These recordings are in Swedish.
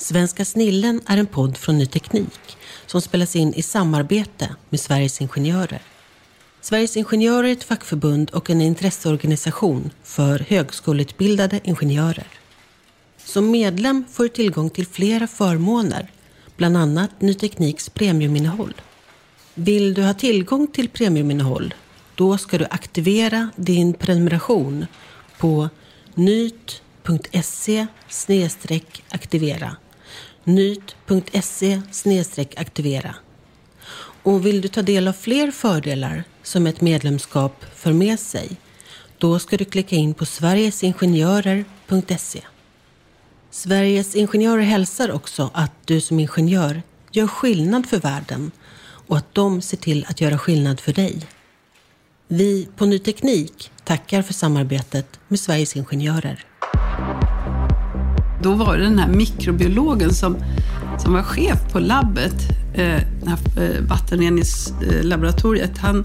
Svenska snillen är en podd från Ny Teknik som spelas in i samarbete med Sveriges Ingenjörer. Sveriges Ingenjörer är ett fackförbund och en intresseorganisation för högskoleutbildade ingenjörer. Som medlem får du tillgång till flera förmåner, bland annat Ny Tekniks premiuminnehåll. Vill du ha tillgång till premiuminnehåll, då ska du aktivera din prenumeration på nyt.se aktivera nyt.se aktivera. Och vill du ta del av fler fördelar som ett medlemskap för med sig, då ska du klicka in på sverigesingenjörer.se. Sveriges Ingenjörer hälsar också att du som ingenjör gör skillnad för världen och att de ser till att göra skillnad för dig. Vi på Ny Teknik tackar för samarbetet med Sveriges Ingenjörer. Då var det den här mikrobiologen som, som var chef på labbet, eh, eh vattenreningslaboratoriet. Eh, han,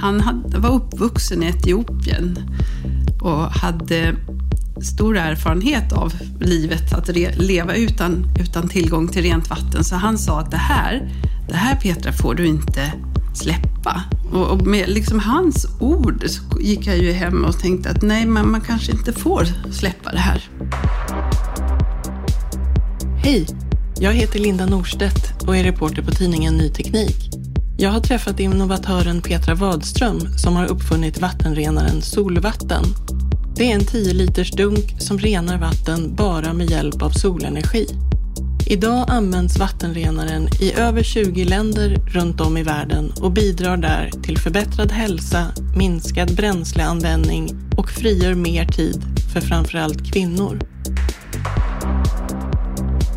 han hade, var uppvuxen i Etiopien och hade stor erfarenhet av livet, att re, leva utan, utan tillgång till rent vatten. Så han sa att det här, det här Petra får du inte släppa. Och, och med liksom hans ord så gick jag ju hem och tänkte att nej, man, man kanske inte får släppa det här. Hej! Jag heter Linda Norstedt och är reporter på tidningen Ny Teknik. Jag har träffat innovatören Petra Wadström som har uppfunnit vattenrenaren Solvatten. Det är en 10 liters dunk som renar vatten bara med hjälp av solenergi. Idag används vattenrenaren i över 20 länder runt om i världen och bidrar där till förbättrad hälsa, minskad bränsleanvändning och frigör mer tid för framförallt kvinnor.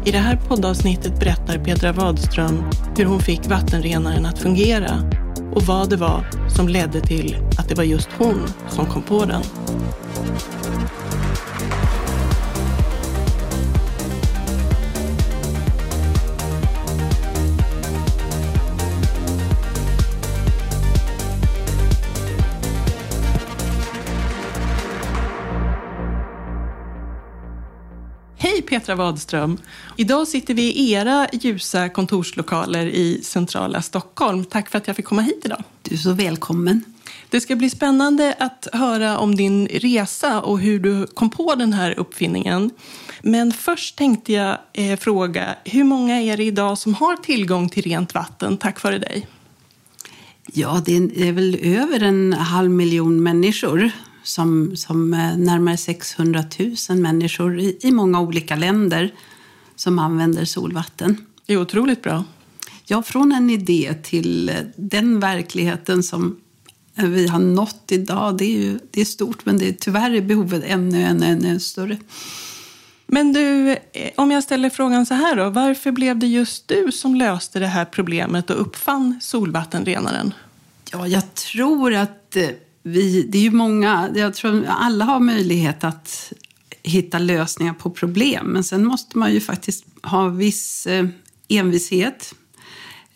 I det här poddavsnittet berättar Petra Wadström hur hon fick vattenrenaren att fungera och vad det var som ledde till att det var just hon som kom på den. Petra Wadström. Idag sitter vi i era ljusa kontorslokaler i centrala Stockholm. Tack för att jag fick komma hit idag. Du är så välkommen. Det ska bli spännande att höra om din resa och hur du kom på den här uppfinningen. Men först tänkte jag eh, fråga, hur många är det idag som har tillgång till rent vatten tack vare dig? Ja, det är väl över en halv miljon människor som, som eh, närmare 600 000 människor i, i många olika länder som använder solvatten. Det är otroligt bra. Ja, från en idé till eh, den verkligheten som vi har nått idag. Det är, ju, det är stort, men det är, tyvärr är behovet ännu, ännu, ännu större. Men du, eh, om jag ställer frågan så här då. Varför blev det just du som löste det här problemet och uppfann solvattenrenaren? Ja, jag tror att vi, det är ju många, jag tror alla har möjlighet att hitta lösningar på problem. Men sen måste man ju faktiskt ha viss eh, envishet.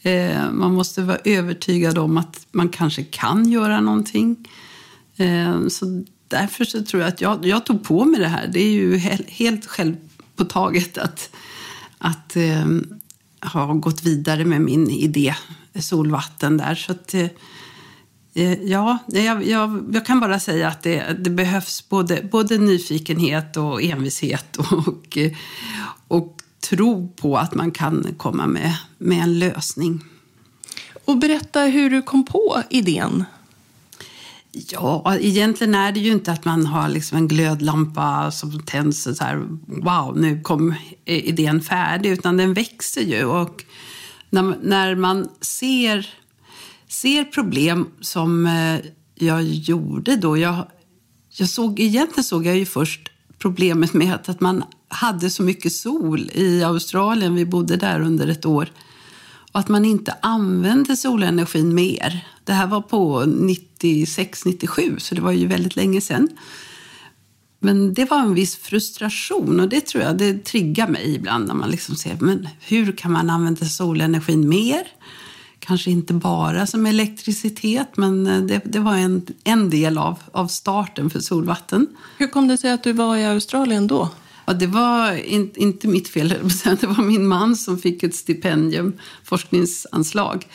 Eh, man måste vara övertygad om att man kanske kan göra någonting. Eh, så därför så tror jag att jag, jag tog på mig det här. Det är ju helt självpåtaget att, att ha gått vidare med min idé solvatten där. Så att, Eh, ja, jag, jag, jag, kan bara säga att det, det, behövs både, både nyfikenhet och envishet och, och tro på att man kan komma med, med en lösning. Och berätta hur du kom på idén. Ja, egentligen är det ju inte att man har liksom en glödlampa som tänds så här, wow, nu kom idén färdig, utan den växer ju. Och när, när man ser ser problem som eh, jag gjorde då. Jag, jag såg, egentligen såg jag ju först problemet med att, att man hade så mycket sol i Australien. Vi bodde där under ett år. Och att man inte använde solenergin mer. Det här var på 96-97, så det var ju väldigt länge sedan. Men det var en viss frustration och det tror jag det triggar mig ibland när man liksom ser men hur kan man använda solenergin mer? Kanske inte bara som elektricitet, men eh, det, det var en, en del av, av starten för solvatten. Hur kom det sig att du var i Australien då? Ja, det var in, inte mitt fel, det var min man som fick ett stipendium, forskningsanslag.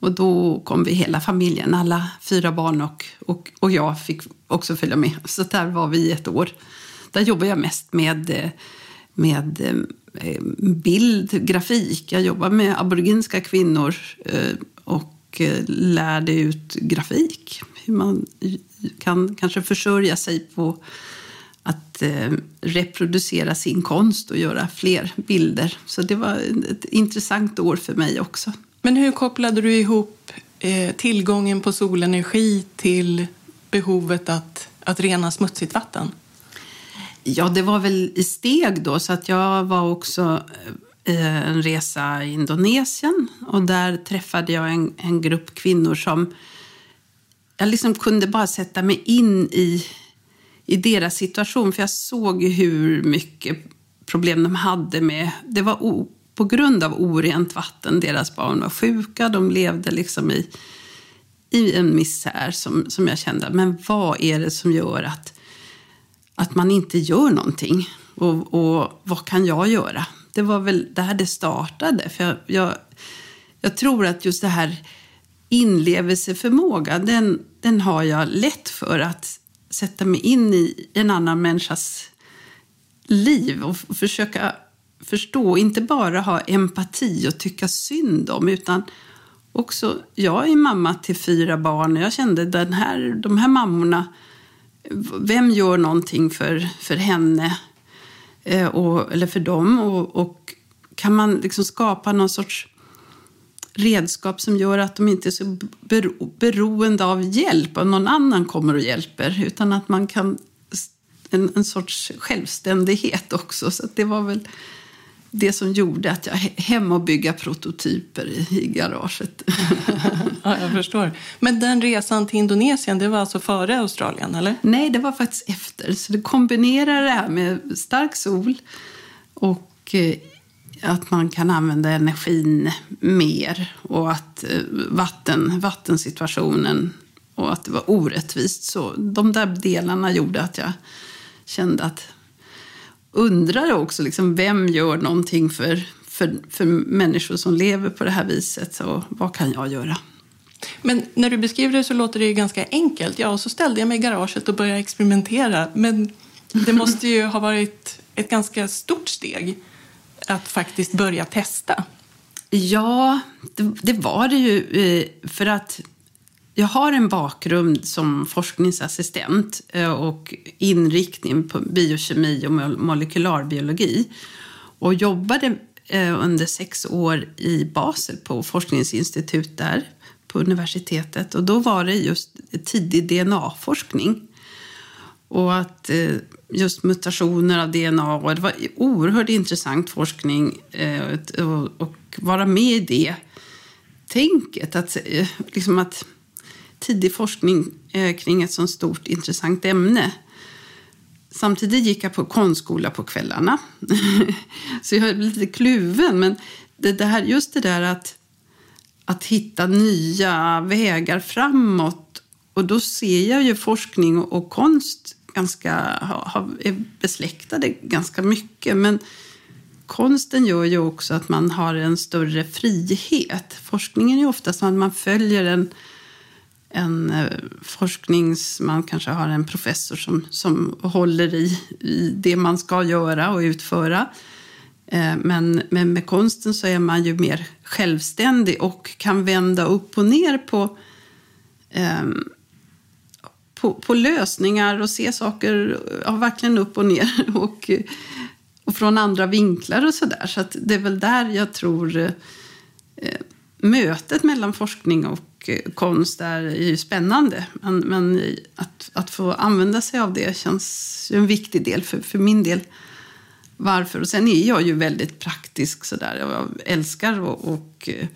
Och då kom vi hela familjen, alla fyra barn och, och, och jag fick också följa med. Så där var vi ett år. Där jobbade jag mest med, med eh, Eh, bild, grafik. Jag jobbar med aboriginska kvinnor eh, och eh, lärde ut grafik. Hur man kan kanske försörja sig på att reproducera sin konst och göra fler bilder. Så det var ett intressant år för mig också. Men hur kopplade du ihop tillgången på solenergi till behovet att, att rena smutsigt vatten? Ja, det var väl i steg då. Så att jag var också eh, en resa i Indonesien och där träffade jag en, en grupp kvinnor som jag liksom kunde bara sätta mig in i, i deras situation för jag såg hur mycket problem de hade med... Det var på grund av orent vatten. Deras barn var sjuka, de levde liksom i, i en misär som, som jag kände. Men vad är det som gör att, att man inte gör någonting? Och, och vad kan jag göra? Det var väl där det startade. För jag, jag, jag tror att just det här inlevelseförmågan, den, den har jag lätt för att sätta mig in i en annan människas liv och försöka förstå, inte bara ha empati och tycka synd om, utan också, jag är mamma till fyra barn och jag kände den här, de här mammorna, vem gör någonting för, för henne eh, och, eller för dem? Och, och kan man liksom skapa någon sorts redskap som gör att de inte är så bero, beroende av hjälp, av någon annan kommer och hjälper, utan att man kan en, en sorts självständighet också. Så det var väl det som gjorde att jag hem och bygga prototyper i, garaget. ja, jag förstår. Men den resan till Indonesien, det var alltså före Australien, eller? Nej, det var faktiskt efter. Så det kombinerar det här med stark sol och eh, att man kan använda energin mer och att eh, vatten, vattensituationen och att det var orättvist. Så de där delarna gjorde att jag kände att undrar också liksom, vem gör någonting för, för, för människor som lever på det här viset och vad kan jag göra? Men när du beskriver det så låter det ju ganska enkelt. Ja, så ställde jag mig i garaget och började experimentera. Men det måste ju ha varit ett ganska stort steg att faktiskt börja testa. Ja, det, det var det ju. Eh, för att jag har en bakgrund som forskningsassistent eh, och inriktning på biokemi och molekylarbiologi. Och jobbade eh, under sex år i Basel på forskningsinstitut där på universitetet. Och då var det just tidig DNA-forskning. Och att eh, just mutationer av DNA, och det var oerhört intressant forskning och vara med i det tänket. Att, liksom att tidig forskning eh, kring ett så stort intressant ämne. Samtidigt gick jag på konstskola på kvällarna. så jag är lite kluven. Men det där, just det där att, att hitta nya vägar framåt. Och då ser jag ju forskning och, och konst ganska, ha, är besläktade ganska mycket. Men konsten gör ju också att man har en större frihet. Forskningen är ju oftast att man följer en en eh, forsknings... Man kanske har en professor som, som håller i, i det man ska göra och utföra. Eh, men, men med konsten så är man ju mer självständig och kan vända upp och ner på, ehm, på, på lösningar och se saker ja, verkligen upp och ner och, och från andra vinklar och sådär. Så, så det är väl där jag tror eh, mötet mellan forskning och konst är ju spännande. Men, men att, att få använda sig av det känns en viktig del för, för min del. Varför? Och sen är jag ju väldigt praktisk sådär. Jag älskar och, och eh,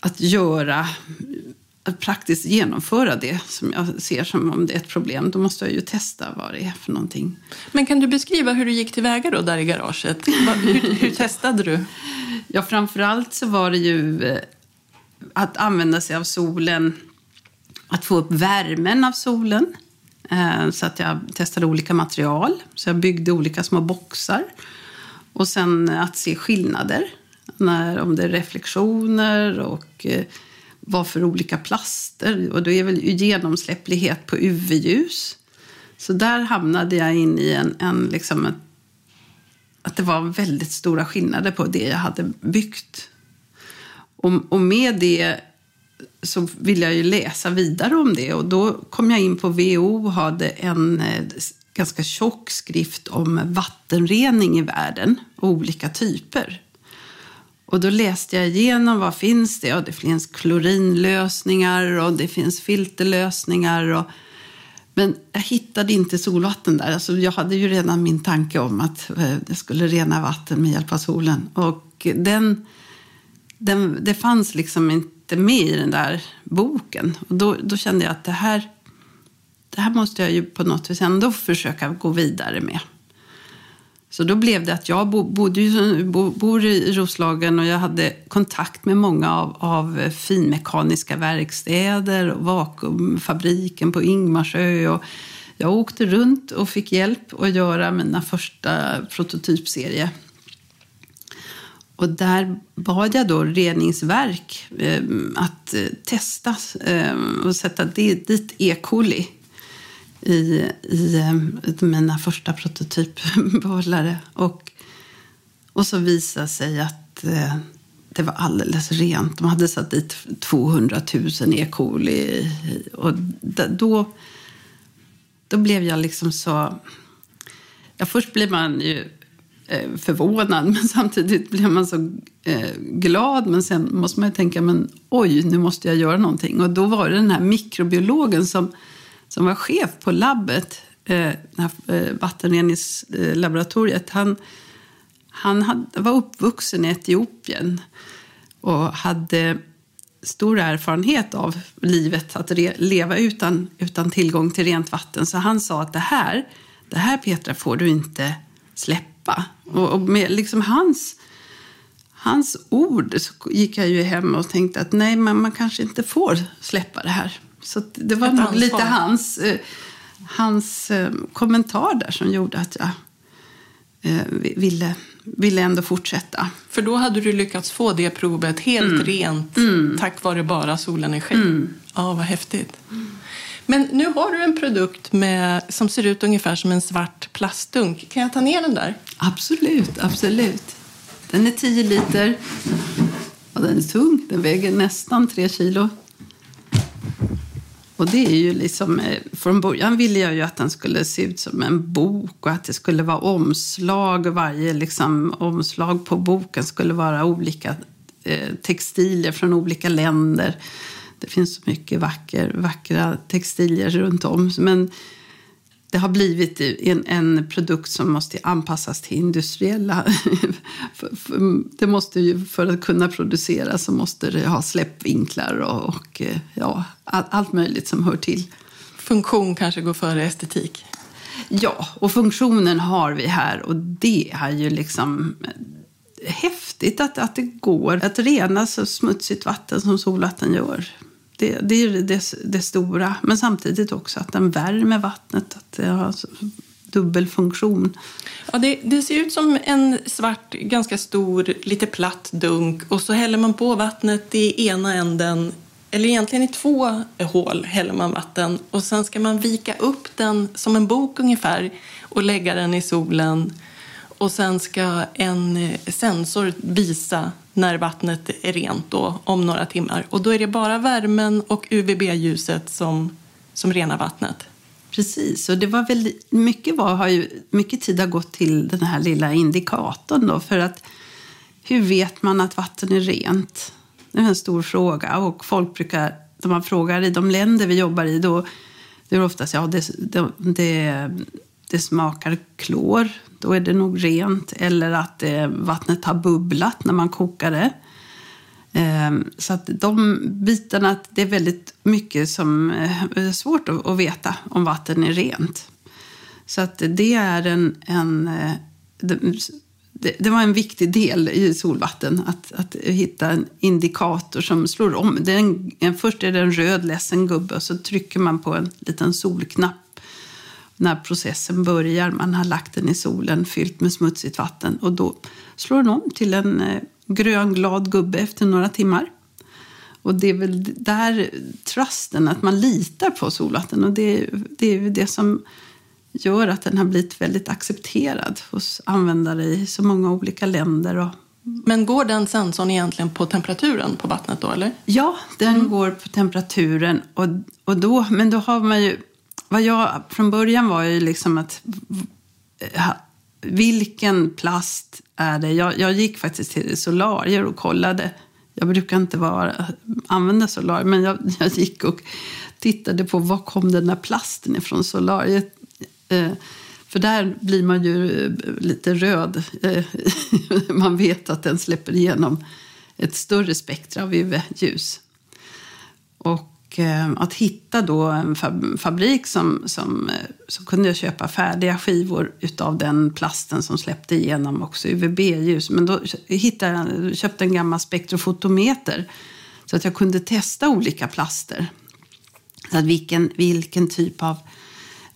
att göra att praktiskt genomföra det som jag ser som om det är ett problem, då måste jag ju testa vad det är för någonting. Men kan du beskriva hur du gick tillväga då där i garaget? Hur, hur testade du? Ja, framförallt så var det ju eh, att använda sig av solen, att få upp värmen av solen. Eh, så att jag testade olika material. Så jag byggde olika små boxar. Och sen att se skillnader. När, om det är reflektioner och eh, vad för olika plaster. Och då är väl genomsläpplighet på UV-ljus. Så där hamnade jag in i en, en liksom ett, att det var väldigt stora skillnader på det jag hade byggt. Och, och med det så ville jag ju läsa vidare om det och då kom jag in på WHO och hade en eh, ganska tjock skrift om vattenrening i världen och olika typer. Och då läste jag igenom vad finns det? Och det finns klorinlösningar och det finns filterlösningar. Och, men jag hittade inte solvatten där. Alltså jag hade ju redan min tanke om att eh, jag skulle rena vatten med hjälp av solen. Och den, den, det fanns liksom inte med i den där boken. Och då, då kände jag att det här, det här måste jag ju på något vis ändå försöka gå vidare med. Så då blev det att jag bodde, bor i Roslagen och jag hade kontakt med många av, av finmekaniska verkstäder och vakuumfabriken på Ingmarsö. Och jag åkte runt och fick hjälp att göra mina första prototypserie. Och där bad jag då reningsverk eh, att eh, testa eh, och sätta dit E. coli i, i, eh, mina första prototypbehållare. Och, och så visade sig att eh, det var alldeles rent. De hade satt dit 200 000 E. coli. Och då, då blev jag liksom så... Ja, först blir man ju Eh, förvånad, men samtidigt blir man så eh, glad. Men sen måste man ju tänka, men oj, nu måste jag göra någonting. Och då var det den här mikrobiologen som som var chef på labbet, eh, vattenreningslaboratoriet, han, han var uppvuxen i Etiopien och hade stor erfarenhet av livet, att leva utan, utan tillgång till rent vatten. Så han sa att det här, det här Petra får du inte släppa. Och, och med liksom hans, hans ord gick jag ju hem och tänkte att nej, men man kanske inte får släppa det här. Så det var nog lite hans, eh, hans eh, kommentar där som gjorde att jag eh, ville, ville ändå fortsätta. För då hade du lyckats få det provet helt mm. rent mm. tack vare bara solenergi. Mm. Ja, vad häftigt. Men nu har du en produkt med, som ser ut ungefär som en svart plastdunk. Kan jag ta ner den där? Absolut, absolut. Den är 10 liter och den är tung. Den väger nästan 3 kilo. Och det är ju liksom, eh, från början ville jag ju att den skulle se ut som en bok och att det skulle vara omslag. Varje liksom, omslag på boken skulle vara olika eh, textilier från olika länder. Det finns så mycket vacker, vackra textilier runt om. Men det har blivit en, en produkt som måste anpassas till industriella... det måste ju, för att kunna producera så måste det ha släppvinklar och, och ja, allt möjligt som hör till. Funktion kanske går före estetik? Ja, och funktionen har vi här och det är ju liksom häftigt att, att det går att rena så smutsigt vatten som solvatten gör. Det, det är det, det, stora. Men samtidigt också att den värmer vattnet. Att det har dubbel funktion. Ja, det, det, ser ut som en svart, ganska stor, lite platt dunk och så häller man på vattnet i ena änden eller egentligen i två hål häller man vatten och sen ska man vika upp den som en bok ungefär och lägga den i solen och sen ska en eh, sensor visa när vattnet är rent då, om några timmar. Och då är det bara värmen och UVB-ljuset som, som renar vattnet. Precis, och det var väl, mycket, var, har ju, mycket tid har gått till den här lilla indikatorn. Då, för att hur vet man att vatten är rent? Det är en stor fråga. Och folk brukar, när man frågar i de länder vi jobbar i, då det är oftast ja, det, det, det, det smakar klor då är det nog rent. Eller att eh, vattnet har bubblat när man kokar det. Eh, så att de bitarna, det är väldigt mycket som eh, är svårt att, att, veta om vatten är rent. Så att det är en, en eh, det, det, var en viktig del i solvatten, att, att hitta en indikator som slår om. Det är en, först är det en röd ledsen gubbe och så trycker man på en liten solknapp när processen börjar. Man har lagt den i solen, fyllt med smutsigt vatten och då slår den om till en eh, grön glad gubbe efter några timmar. Och det är väl där trusten, att man litar på solvatten. Och det, det är det som gör att den har blivit väldigt accepterad hos användare i så många olika länder. Och... Men går den sensorn egentligen på temperaturen på vattnet då, eller? Ja, den mm. går på temperaturen. Och, och då, men då har man ju... Vad jag, från början var ju liksom att... Vilken plast är det? Jag, jag gick faktiskt till solarier och kollade. Jag brukar inte vara, använda solarier, men jag, jag gick och tittade på var kom den där plasten ifrån solariet. Eh, för där blir man ju eh, lite röd. Eh, man vet att den släpper igenom ett större spektra av UV-ljus. Och Eh, att hitta då en fabrik som, som, eh, som kunde köpa färdiga skivor av den plasten som släppte igenom också UVB-ljus. Men då hittade jag, köpte en gammal spektrofotometer så att jag kunde testa olika plaster. Så att vilken, vilken typ av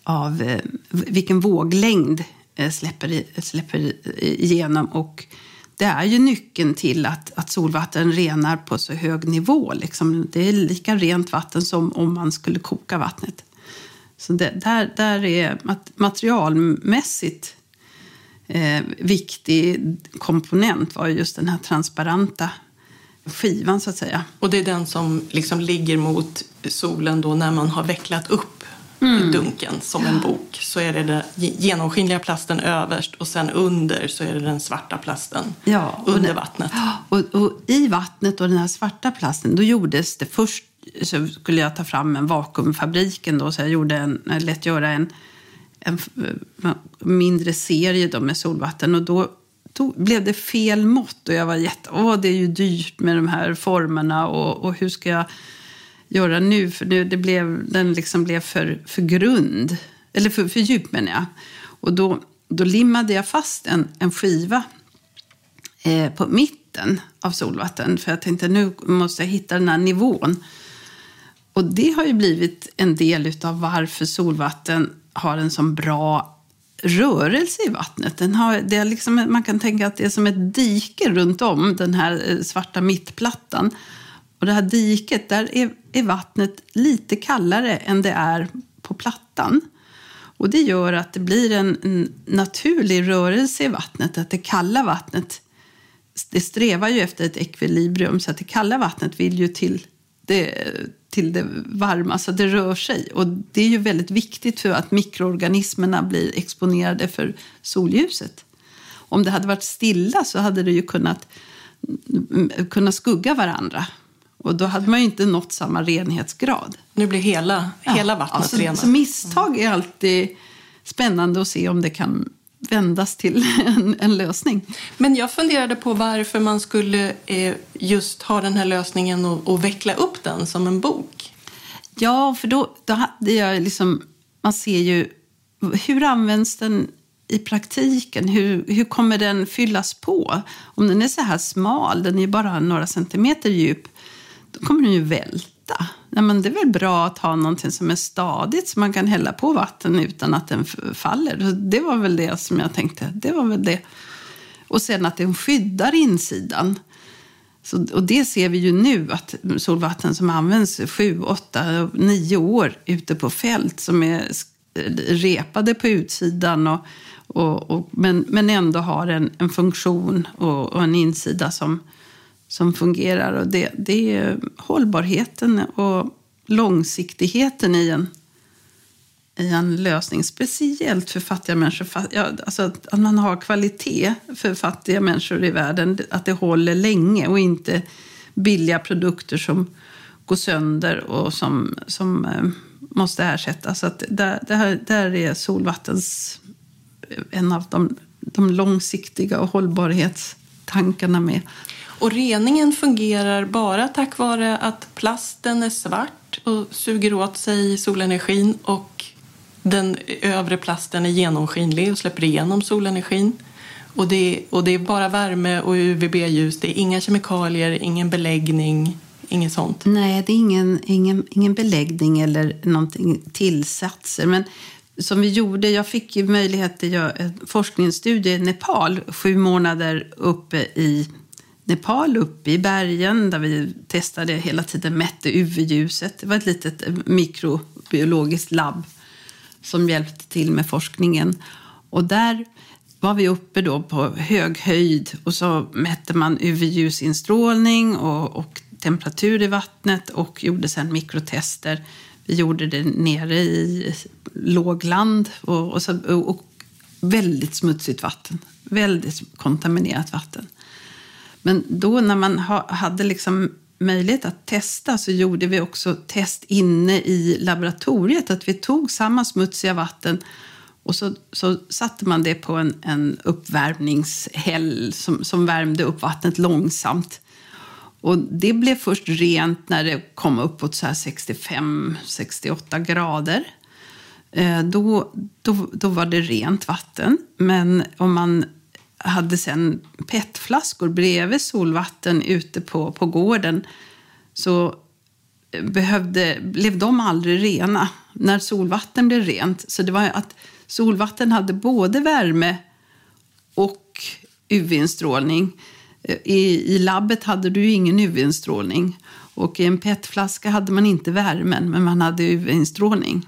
av eh, vilken våglängd släpper, släpper igenom. Och det är ju nyckeln till att, att solvatten renar på så hög nivå. Liksom. Det är lika rent vatten som om man skulle koka vattnet. Så det, där, där är materialmässigt eh, viktig komponent var just den här transparenta skivan så att säga. Och det är den som liksom ligger mot solen då när man har vecklat upp mm. i dunken som en bok så är det den genomskinliga plasten överst och sen under så är det den svarta plasten ja, under vattnet. Och, och, I vattnet och den här svarta plasten då gjordes det först så skulle jag ta fram en vakuumfabriken då så jag gjorde en, jag lät göra en, en mindre serie då med solvatten och då då blev det fel mått och jag var jätte... Åh, det är ju dyrt med de här formerna och, och hur ska jag göra nu. För nu, det blev, den liksom blev för, för grund. Eller för, för djup menar jag. Och då, då limmade jag fast en, en skiva eh, på mitten av solvatten. För jag tänkte nu måste jag hitta den här nivån. Och det har ju blivit en del av varför solvatten har en så bra rörelse i vattnet. Den har, det är liksom, man kan tänka att det är som ett dike runt om den här eh, svarta mittplattan. Och det här diket, där är, är vattnet lite kallare än det är på plattan. Och det gör att det blir en, en naturlig rörelse i vattnet. Att det kalla vattnet, det strävar ju efter ett ekvilibrium så att det kalla vattnet vill ju till det, till det varma så det rör sig. Och det är ju väldigt viktigt för att mikroorganismerna blir exponerade för solljuset. Om det hade varit stilla så hade det ju kunnat, kunnat skugga varandra och då hade man ju inte nått samma renhetsgrad. Nu blir hela, ja. hela vattnet alltså, renat. Så misstag är alltid spännande att se om det kan vändas till en, en, lösning. Men jag funderade på varför man skulle eh, just ha den här lösningen och, och veckla upp den som en bok. Ja, för då, då hade jag liksom... Man ser ju... Hur används den i praktiken? Hur, hur kommer den fyllas på? Om den är så här smal, den är bara några centimeter djup, kommer den ju välta. Nej, men det är väl bra att ha någonting som är stadigt så man kan hälla på vatten utan att den faller. Det var väl det som jag tänkte. Det var väl det. Och sen att den skyddar insidan. Så, och det ser vi ju nu att solvatten som används sju, åtta, nio år ute på fält som är repade på utsidan och, och, och men, men ändå har en, en funktion och, och en insida som, som fungerar. Och det, det är hållbarheten och långsiktigheten i en, i en lösning. Speciellt för fattiga människor. Ja, alltså att, att man har kvalitet för fattiga människor i världen. Att det håller länge och inte billiga produkter som går sönder och som, som eh, måste ersättas. Så att där, där, där är solvattens eh, en av de, de långsiktiga och hållbarhetstankarna med. Och reningen fungerar bara tack vare att plasten är svart och suger åt sig solenergin och den övre plasten är genomskinlig och släpper igenom solenergin. Och det, är, och det är bara värme och UVB-ljus, det är inga kemikalier, ingen beläggning, inget sånt. Nej, det är ingen, ingen, ingen beläggning eller någonting tillsatser. Men som vi gjorde, jag fick ju möjlighet att göra en forskningsstudie i Nepal, sju månader uppe i Nepal, uppe i bergen, där vi testade hela tiden, mätte UV-ljuset. Det var ett litet eh, mikrobiologiskt labb som hjälpte till med forskningen. Och där var vi uppe då på hög höjd och så mätte man UV-ljusinstrålning och, och temperatur i vattnet och gjorde sedan mikrotester. Vi gjorde det nere i lågland och, och, så, och väldigt smutsigt vatten. Väldigt kontaminerat vatten. Men då när man ha, hade liksom möjlighet att testa så gjorde vi också test inne i laboratoriet. Att vi tog samma smutsiga vatten och så, så satte man det på en, en uppvärmningshäll som, som värmde upp vattnet långsamt. Och det blev först rent när det kom uppåt 65-68 grader. Eh, då, då, då var det rent vatten. Men om man hade sen petflaskor bredvid solvatten ute på, på gården så eh, behövde, blev de aldrig rena när solvatten blev rent. Så det var att solvatten hade både värme och UV-instrålning. Eh, I, I labbet hade du ingen UV-instrålning och i en petflaska hade man inte värmen men man hade UV-instrålning.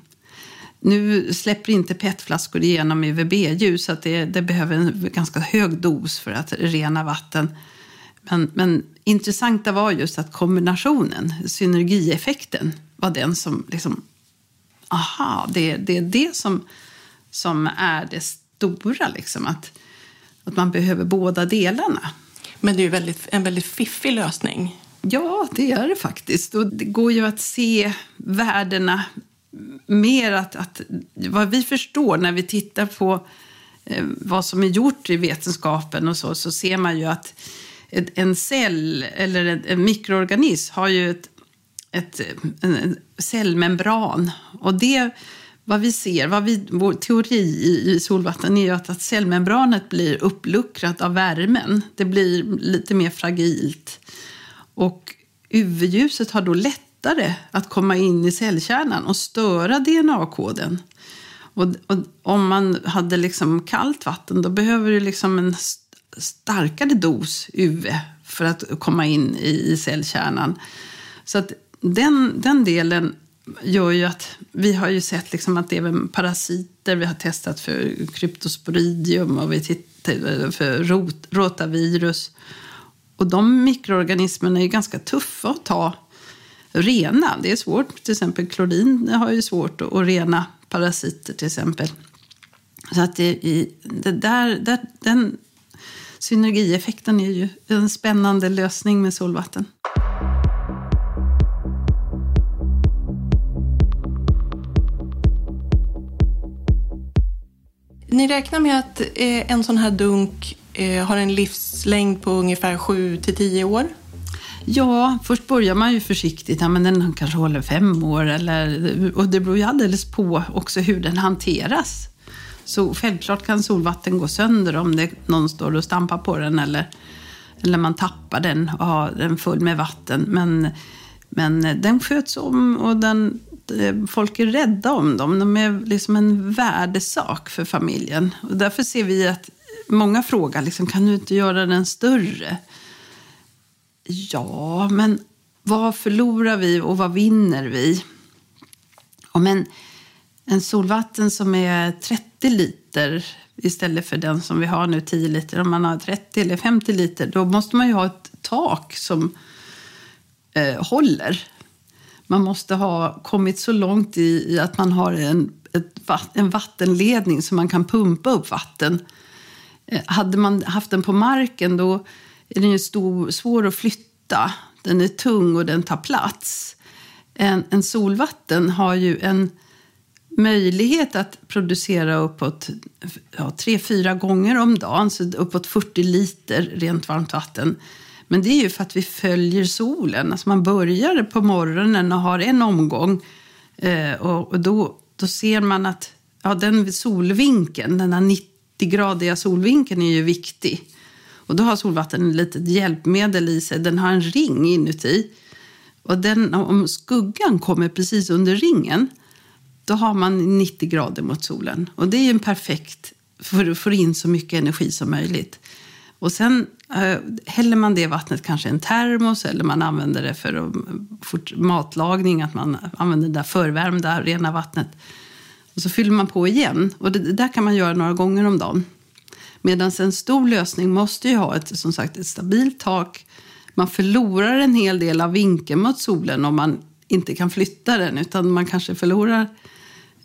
Nu släpper inte petflaskor igenom UVB-ljus så att det, det, behöver en ganska hög dos för att rena vatten. Men, men intressanta var just att kombinationen, synergieffekten, var den som liksom... Aha, det, det är det som, som är det stora, liksom. Att, att man behöver båda delarna. Men det är ju väldigt, en väldigt fiffig lösning. Ja, det är det faktiskt. Och det går ju att se värdena mer att, att vad vi förstår när vi tittar på eh, vad som är gjort i vetenskapen och så, så ser man ju att en cell eller en, en mikroorganism har ju ett, ett, en cellmembran. Och det, vad vi ser, vad vi, vår teori i, i solvatten är ju att, att cellmembranet blir uppluckrat av värmen. Det blir lite mer fragilt. Och UV-ljuset har då lätt lättare att komma in i cellkärnan och störa DNA-koden. Och, och, om man hade liksom kallt vatten då behöver du liksom en starkare dos UV för att komma in i, i cellkärnan. Så att den, den delen gör ju att vi har ju sett liksom att även parasiter, vi har testat för kryptosporidium och vi tittar eh, för rot, rotavirus. Och de mikroorganismerna är ganska tuffa att ta rena. Det är svårt. Till exempel klorin har ju svårt att rena parasiter till exempel. Så att det, det där, där, den synergieffekten är ju en spännande lösning med solvatten. Ni räknar med att eh, en sån här dunk eh, har en livslängd på ungefär 7 till 10 år? Ja, först börjar man ju försiktigt. Ja, men den kanske håller fem år. Eller, och det beror ju alldeles på också hur den hanteras. Så självklart kan solvatten gå sönder om det, någon står och stampar på den eller, eller man tappar den och har den full med vatten. Men, men den sköts om och den, folk är rädda om dem. De är liksom en värdesak för familjen. Och därför ser vi att många frågar, liksom, kan du inte göra den större? Ja, men vad förlorar vi och vad vinner vi? Om en, en solvatten som är 30 liter istället för den som vi har nu, 10 liter. Om man har 30 eller 50 liter, då måste man ju ha ett tak som eh, håller. Man måste ha kommit så långt i, i att man har en, ett, en vattenledning så man kan pumpa upp vatten. Eh, hade man haft den på marken då är den ju stor, svår att flytta. Den är tung och den tar plats. En, en solvatten har ju en möjlighet att producera uppåt ja, tre, fyra gånger om dagen, så uppåt 40 liter rent varmt vatten. Men det är ju för att vi följer solen. Alltså man börjar på morgonen och har en omgång eh, och, och då, då ser man att ja, den solvinkeln, den här 90-gradiga solvinkeln är ju viktig. Och då har solvatten ett litet hjälpmedel i sig. Den har en ring inuti. Och den, om skuggan kommer precis under ringen då har man 90 grader mot solen. Och det är en perfekt för att få in så mycket energi som möjligt. Och sen äh, häller man det vattnet kanske i en termos eller man använder det för eh, fort, matlagning, att man använder det där förvärmda rena vattnet. Och så fyller man på igen. Och det, det där kan man göra några gånger om dagen. Medan en stor lösning måste ju ha ett, som sagt, ett stabilt tak. Man förlorar en hel del av vinkeln mot solen om man inte kan flytta den. Utan man kanske förlorar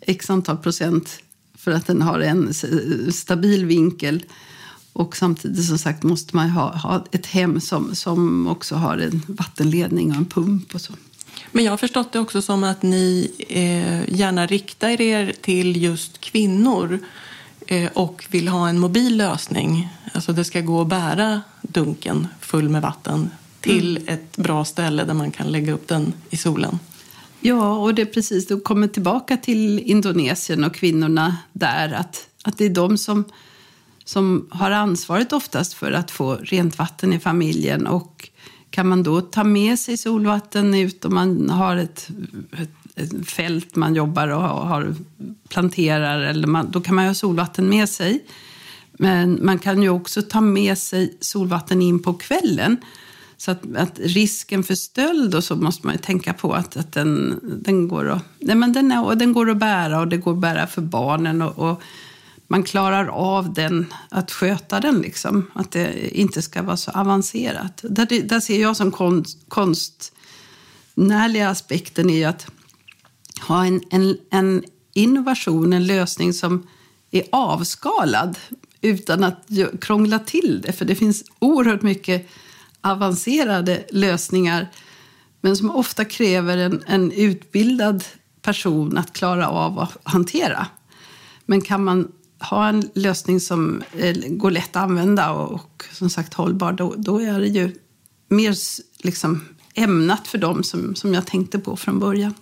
x antal procent för att den har en stabil vinkel. Och samtidigt som sagt måste man ha, ha ett hem som, som också har en vattenledning och en pump och så. Men jag har förstått det också som att ni eh, gärna riktar er till just kvinnor och vill ha en mobil lösning. Alltså det ska gå att bära dunken full med vatten till mm. ett bra ställe där man kan lägga upp den i solen. Ja, och det är precis, du kommer tillbaka till Indonesien och kvinnorna där, att, att det är de som, som har ansvaret oftast för att få rent vatten i familjen. Och kan man då ta med sig solvatten ut om man har ett, ett fält man jobbar och har, planterar, eller man, då kan man ha solvatten med sig. Men man kan ju också ta med sig solvatten in på kvällen. Så att, att, risken för stöld och så måste man ju tänka på att, att den, den, går att, nej men den, är, och den går att bära och det går att bära för barnen. Och, och, man klarar av den, att sköta den, liksom. att det inte ska vara så avancerat. Där, där ser jag som konst, konstnärliga aspekten i att ha en, en, en innovation, en lösning som är avskalad utan att krångla till det. För det finns oerhört mycket avancerade lösningar men som ofta kräver en, en utbildad person att klara av att hantera. Men kan man ha en lösning som eh, går lätt att använda och, och som sagt hållbar, då, då, är det ju mer liksom, ämnat för dem som, som jag tänkte på från början.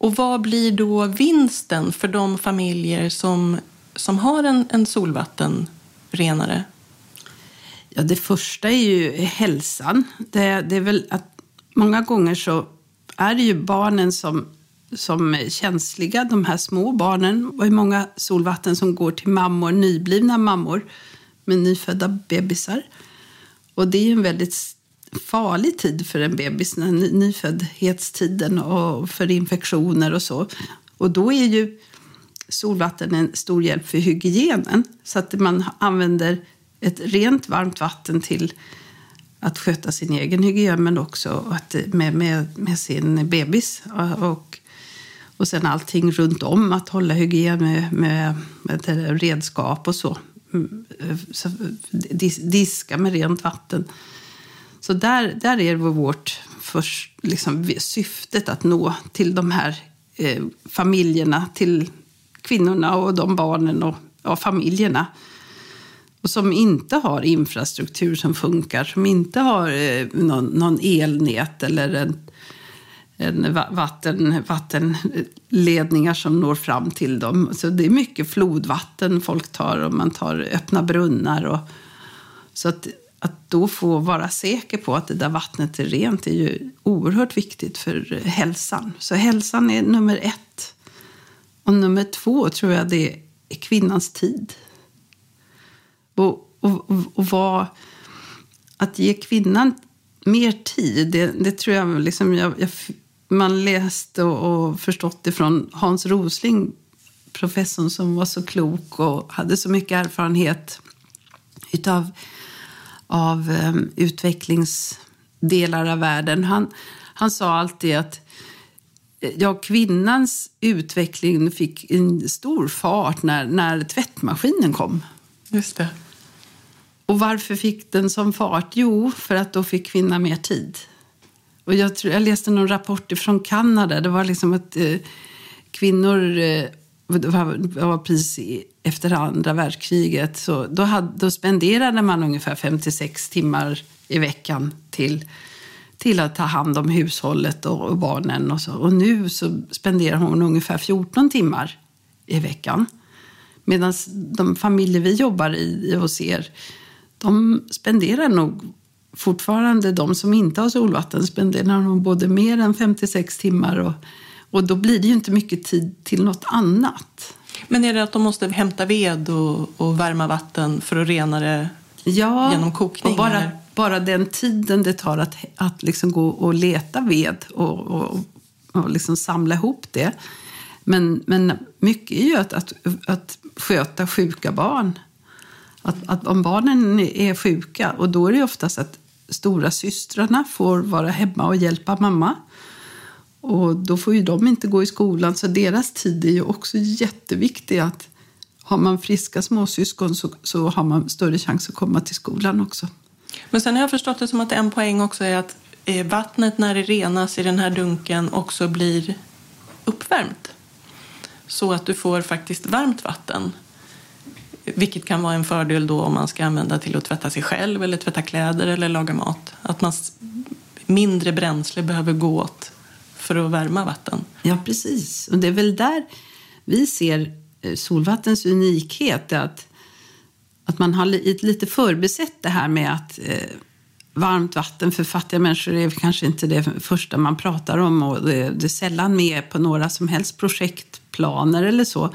Och vad blir då vinsten för de familjer som, som har en, en solvattenrenare? Ja, det första är ju hälsan. Det, det är väl att många gånger så är det ju barnen som, som är känsliga, de här små barnen. Det är många solvatten som går till mammor, nyblivna mammor med nyfödda bebisar. Och det är ju en väldigt farlig tid för en bebis, nyföddhetstiden och för infektioner och så. Och då är ju solvatten en stor hjälp för hygienen. Så att man använder ett rent varmt vatten till att sköta sin egen hygien men också att, med, med, med sin bebis. Och, och sen allting runt om, att hålla hygien med, med, med redskap och så. Mm, så diska med rent vatten. Så där, där är vårt för, liksom, syftet att nå till de här eh, familjerna, till kvinnorna och de barnen och ja, familjerna och som inte har infrastruktur som funkar, som inte har eh, någon, någon elnät eller en, en vatten, vattenledningar som når fram till dem. Så det är mycket flodvatten folk tar och man tar öppna brunnar. Och, så att, att då få vara säker på att det där vattnet är rent är ju oerhört viktigt för hälsan. Så hälsan är nummer ett. Och nummer två tror jag det är kvinnans tid. Och, och, och vad, att ge kvinnan mer tid, det, det tror jag, liksom jag, jag man läste och, och förstått det från Hans Rosling, professorn som var så klok och hade så mycket erfarenhet utav av um, utvecklingsdelar av världen. Han, han sa alltid att ja, kvinnans utveckling fick en stor fart när, när tvättmaskinen kom. Just det. Och varför fick den som fart? Jo, för att då fick kvinnan mer tid. Och jag, tror, jag läste någon rapport från Kanada. Det var liksom att eh, kvinnor... Det var, det var precis efter andra världskriget. Så då, hade, då spenderade man ungefär 56 timmar i veckan till, till att ta hand om hushållet och, och barnen. Och, så. och nu så spenderar hon ungefär 14 timmar i veckan. Medan de familjer vi jobbar i och ser, de spenderar nog fortfarande, de som inte har solvatten, spenderar nog både mer än 56 timmar och, och då blir det ju inte mycket tid till något annat. Men är det att de måste hämta ved och, och värma vatten för att rena det Ja, genom kokning? och bara, eller? bara den tiden det tar att, att liksom gå och leta ved och, och, och liksom samla ihop det. Men, men mycket är ju att, att, att sköta sjuka barn. Att, att om barnen är sjuka, och då är det oftast att stora systrarna får vara hemma och hjälpa mamma. Och då får ju de inte gå i skolan, så deras tid är ju också jätteviktig. Att har man friska småsyskon så, så har man större chans att komma till skolan också. Men sen har jag förstått det som att en poäng också är att eh, vattnet när det renas i den här dunken också blir uppvärmt. Så att du får faktiskt varmt vatten. Vilket kan vara en fördel då om man ska använda till att tvätta sig själv eller tvätta kläder eller laga mat. Att man mindre bränsle behöver gå åt för att värma vatten. Ja, precis. Och det är väl där vi ser eh, solvattens unikhet. Att, att man har lite förbisett det här med att eh, varmt vatten för fattiga människor är kanske inte det första man pratar om. Och det, det är sällan med på några som helst projektplaner eller så.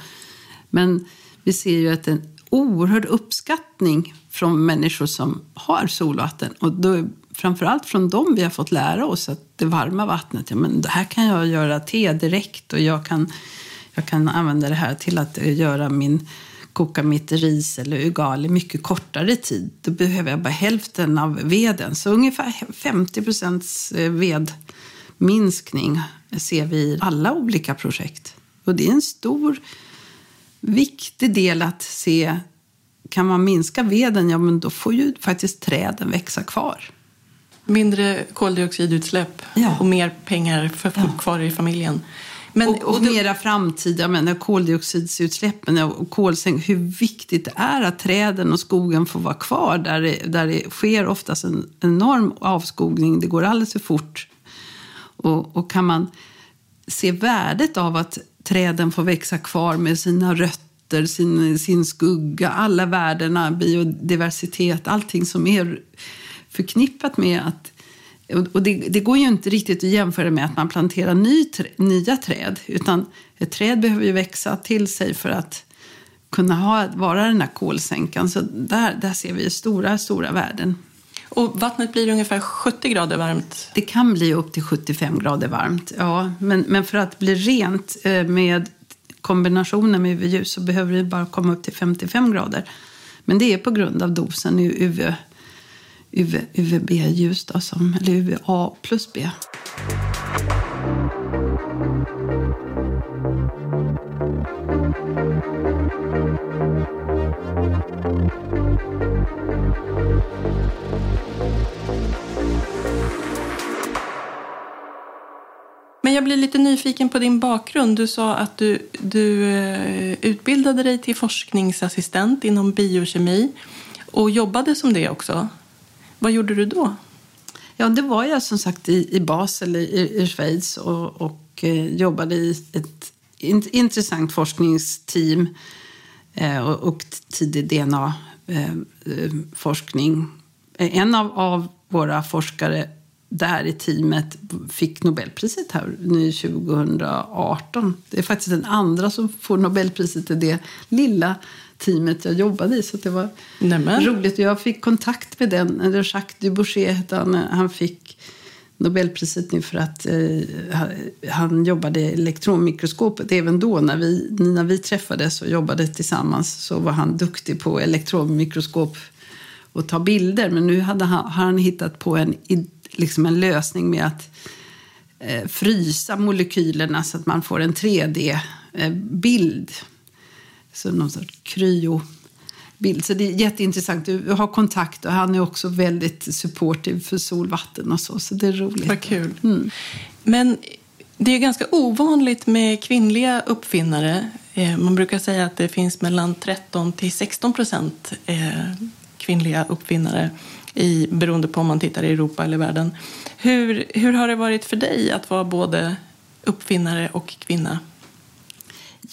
Men vi ser ju att en oerhörd uppskattning från människor som har solvatten. Och då, framförallt från dem vi har fått lära oss att det varma vattnet, ja, men det här kan jag göra te direkt och jag kan, jag kan använda det här till att eh, göra min koka mitt ris eller ugali mycket kortare tid. Då behöver jag bara hälften av veden. Så ungefär 50 procents eh, vedminskning ser vi i alla olika projekt. Och det är en stor, viktig del att se. Kan man minska veden, ja men då får ju faktiskt träden växa kvar. Mindre koldioxidutsläpp Ja. och mer pengar för Ja. kvar i familjen. Men, och, och det- mera framtid, jag menar koldioxidutsläppen och kolsänk, hur viktigt det är att träden och skogen får vara kvar där det, där det sker oftast en enorm avskogning. Det går alldeles för fort. Och, och kan man se värdet av att träden får växa kvar med sina rötter, sin, sin skugga, alla värdena, biodiversitet, allting som är förknippat med att och- det, det går ju inte riktigt att jämföra med att man planterar ny, nya träd. Utan ett träd behöver ju växa till sig för att kunna ha, vara den här kolsänkan. Så där, där ser vi stora, stora värden. Och vattnet blir ungefär 70 grader varmt. Det kan bli upp till 75 grader varmt. Ja, men, men för att bli rent eh, med kombinationen med UV-ljus så behöver det bara komma upp till 55 grader. Men det är på grund av dosen i UV, UV, UVB-ljus, då, som, eller UVA plus B. Men jag blir lite nyfiken på din bakgrund. Du sa att du, du eh, utbildade dig till forskningsassistent inom biokemi och jobbade som det också. Vad gjorde du då? Ja, det var jag som sagt i, i Basel i, i Schweiz och, och eh, jobbade i ett in, intressant forskningsteam eh, och, och tidig DNA-forskning. Eh, eh, eh, en av, av våra forskare där i teamet fick Nobelpriset här nu 2018. Det är faktiskt den andra som får Nobelpriset i det lilla teamet jag jobbade i. Så det var Nämen. roligt. Jag fick kontakt med den. eller Jacques Dubochet hette han. Han fick Nobelpriset nu för att eh, han jobbade i elektronmikroskopet. Även då när vi, när vi träffades och jobbade tillsammans så var han duktig på elektronmikroskop och ta bilder. Men nu hade han, har han hittat på en, liksom en lösning med att eh, frysa molekylerna så att man får en 3D-bild. Så någon sorts kryobild. Så det är jätteintressant. Du har kontakt och han är också väldigt supportive för solvatten och så. Så det är roligt. Vad kul. Mm. Men det är ganska ovanligt med kvinnliga uppfinnare. Eh, Man brukar säga att det finns mellan 13 till 16 procent eh, kvinnliga uppfinnare i, beroende på om man tittar i Europa eller världen. Hur, hur har det varit för dig att vara både uppfinnare och kvinna?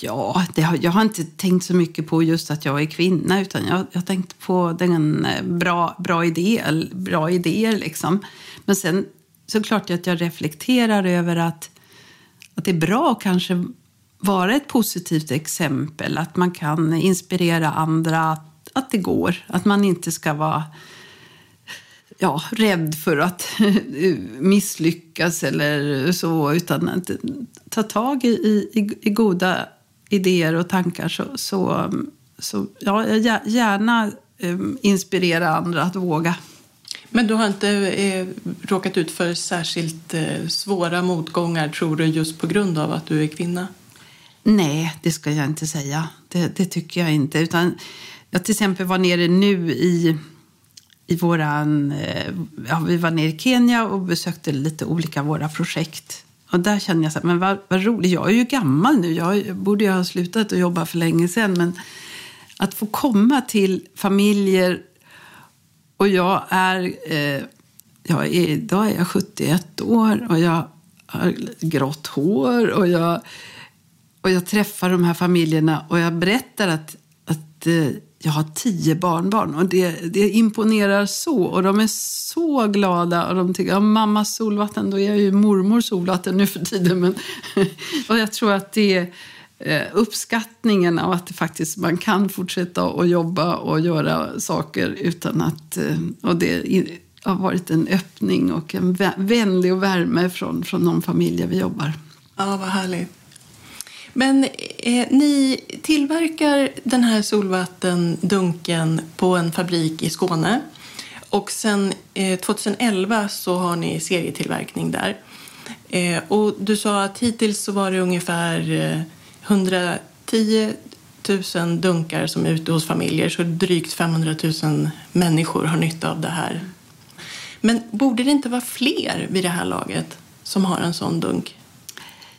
Ja, det har, jag har inte tänkt så mycket på just att jag är kvinna utan jag, jag har tänkt på den eh, bra, bra, idé, bra idéer. Liksom. Men sen så klart att jag reflekterar över att, att det är bra att kanske vara ett positivt exempel. Att man kan inspirera andra att, att det går. Att man inte ska vara ja, rädd för att misslyckas eller så. Utan att ta tag i, i, i goda idéer och tankar. Så, så, så ja, gärna um, inspirera andra att våga. Men du har inte eh, råkat ut för särskilt eh, svåra motgångar, tror du, just på grund av att du är kvinna? Nej, det ska jag inte säga. Det, det tycker jag inte. Utan jag till exempel var nere nu i, i våran... Eh, ja, vi var nere i Kenya och besökte lite olika våra projekt. Och där känner jag så här, men vad, vad roligt. Jag är ju gammal nu. Jag borde ju ha slutat att jobba för länge sedan. Men att få komma till familjer och jag är, eh, jag är, idag är jag 71 år och jag har grått hår och jag, och jag träffar de här familjerna och jag berättar att, att eh, jag har tio barnbarn och det, det imponerar så. Och de är så glada och de tycker, ja, mamma solvatten, då är jag ju mormor solvatten nu för tiden. Men, och jag tror att det är eh, uppskattningen av att det faktiskt, man kan fortsätta att jobba och göra saker utan att... Eh, och det har varit en öppning och en vänlig och värme från, från de familjer vi jobbar. Ja, vad härligt. Men eh, ni tillverkar den här solvattendunken på en fabrik i Skåne. Och sen eh, 2011 så har ni serietillverkning där. Eh, och du sa att hittills så var det ungefär 110 eh, 000 dunkar som är ute hos familjer så drygt 500 000 människor har nytta av det här. Men borde det inte vara fler vid det här laget som har en sån dunk?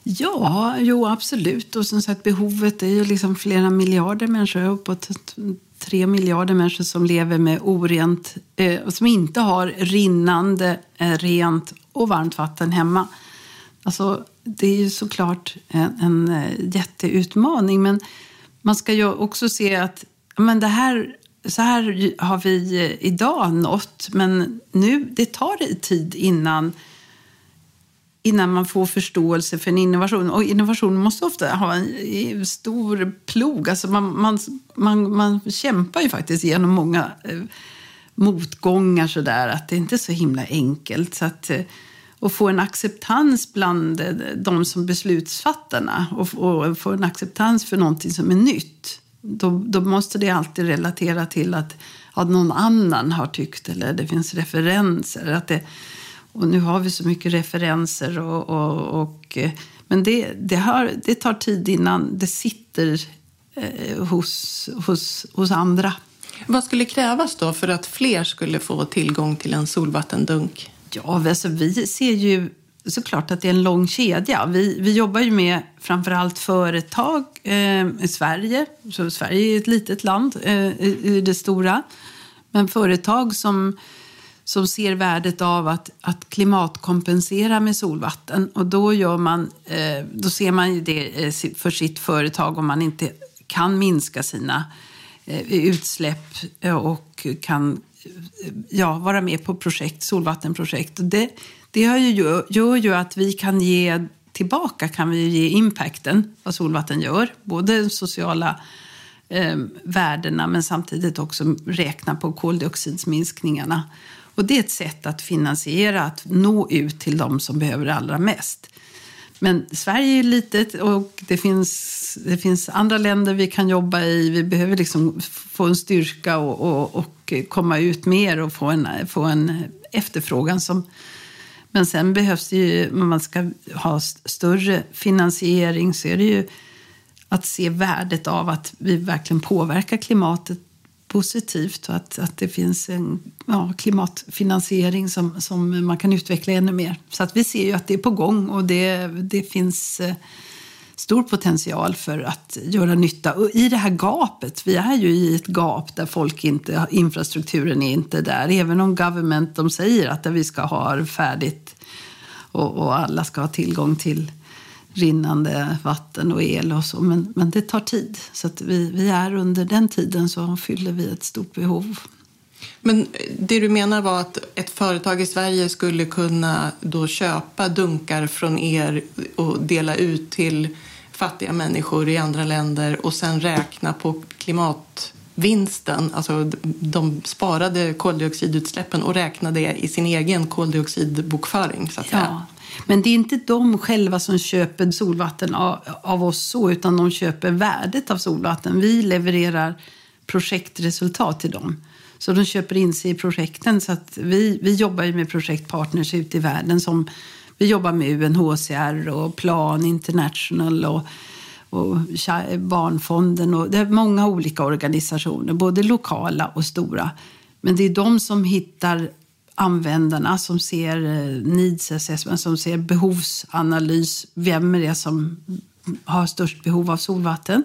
Ja, jo absolut. Och som sagt, behovet är ju liksom flera miljarder människor, uppåt tre miljarder människor som lever med orent, eh, som inte har rinnande, eh, rent och varmt vatten hemma. Alltså, det är ju såklart eh, en, en jätteutmaning, men man ska ju också se att men det här, så här har vi eh, idag nått, men nu, det tar tid innan innan man får förståelse för en innovation. Och innovation måste ofta ha en stor plog. Alltså man, man, man, man kämpar ju faktiskt genom många eh, motgångar sådär, att det inte är så himla enkelt. Så att, eh, och få en acceptans bland eh, de som beslutsfattarna och, och få en acceptans för någonting som är nytt. Då, då måste det alltid relatera till att, att någon annan har tyckt eller det finns referenser. Att det, och nu har vi så mycket referenser. Och, och, och men det, det, har, det tar tid innan det sitter eh, hos, hos, hos andra. Vad skulle krävas då för att fler skulle få tillgång till en solvattendunk? Ja, alltså vi ser ju såklart att det är en lång kedja. Vi, vi jobbar ju med framförallt företag eh, i Sverige. Så Sverige är ett litet land eh, i, i det stora. Men företag som som ser värdet av att, att klimatkompensera med solvatten. Och då, gör man, eh, då ser man ju det eh, för sitt företag om man inte kan minska sina eh, utsläpp och kan ja, vara med på projekt, solvattenprojekt. Och det det gör ju, gör ju att vi kan ge tillbaka, kan vi ge impacten, vad solvatten gör. Både sociala eh, värdena men samtidigt också räkna på koldioxidsminskningarna. Och det är ett sätt att finansiera, att nå ut till de som behöver det allra mest. Men Sverige är litet och det finns, det finns andra länder vi kan jobba i. Vi behöver liksom få en styrka och, och, och komma ut mer och få en, få en efterfrågan. Som, men sen behövs det ju, om man ska ha större finansiering så är det ju att se värdet av att vi verkligen påverkar klimatet positivt och att, att det finns en ja, klimatfinansiering som, som man kan utveckla ännu mer. Så att vi ser ju att det är på gång och det, det finns eh, stor potential för att göra nytta. Och I det här gapet, vi är ju i ett gap där folk inte, infrastrukturen är inte där. Även om government de säger att vi ska ha färdigt och, och alla ska ha tillgång till rinnande vatten och el och så. Men, men det tar tid. Så vi, vi är under den tiden så fyller vi ett stort behov. Men det du menar var att ett företag i Sverige skulle kunna då köpa dunkar från er och dela ut till fattiga människor i andra länder och sen räkna på klimatvinsten, alltså de sparade koldioxidutsläppen och räkna det i sin egen koldioxidbokföring. Så att säga. Men det är inte de själva som köper solvatten av, av oss så, utan de köper värdet av solvatten. Vi levererar projektresultat till dem. Så de köper in sig i projekten. Så att vi, vi jobbar ju med projektpartners ute i världen. som Vi jobbar med UNHCR och Plan International och, och Barnfonden. Och det är många olika organisationer, både lokala och stora. Men det är de som hittar användarna som ser eh, needs assessment, som ser behovsanalys. Vem är det som har störst behov av solvatten?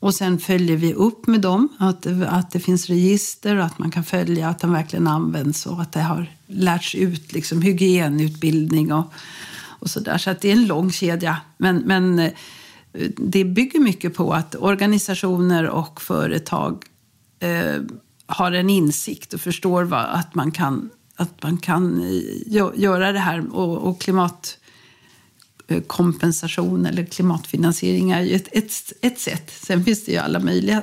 Och sen följer vi upp med dem, att, att det finns register och att man kan följa att de verkligen används och att det har lärts ut liksom, hygienutbildning och, och så där. Så att det är en lång kedja. Men, men eh, det bygger mycket på att organisationer och företag eh, har en insikt och förstår vad, att man kan att man kan eh, göra det här. Och, och klimatkompensation eh, eller klimatfinansiering är ju ett, ett, ett sätt. Sen finns det ju alla möjliga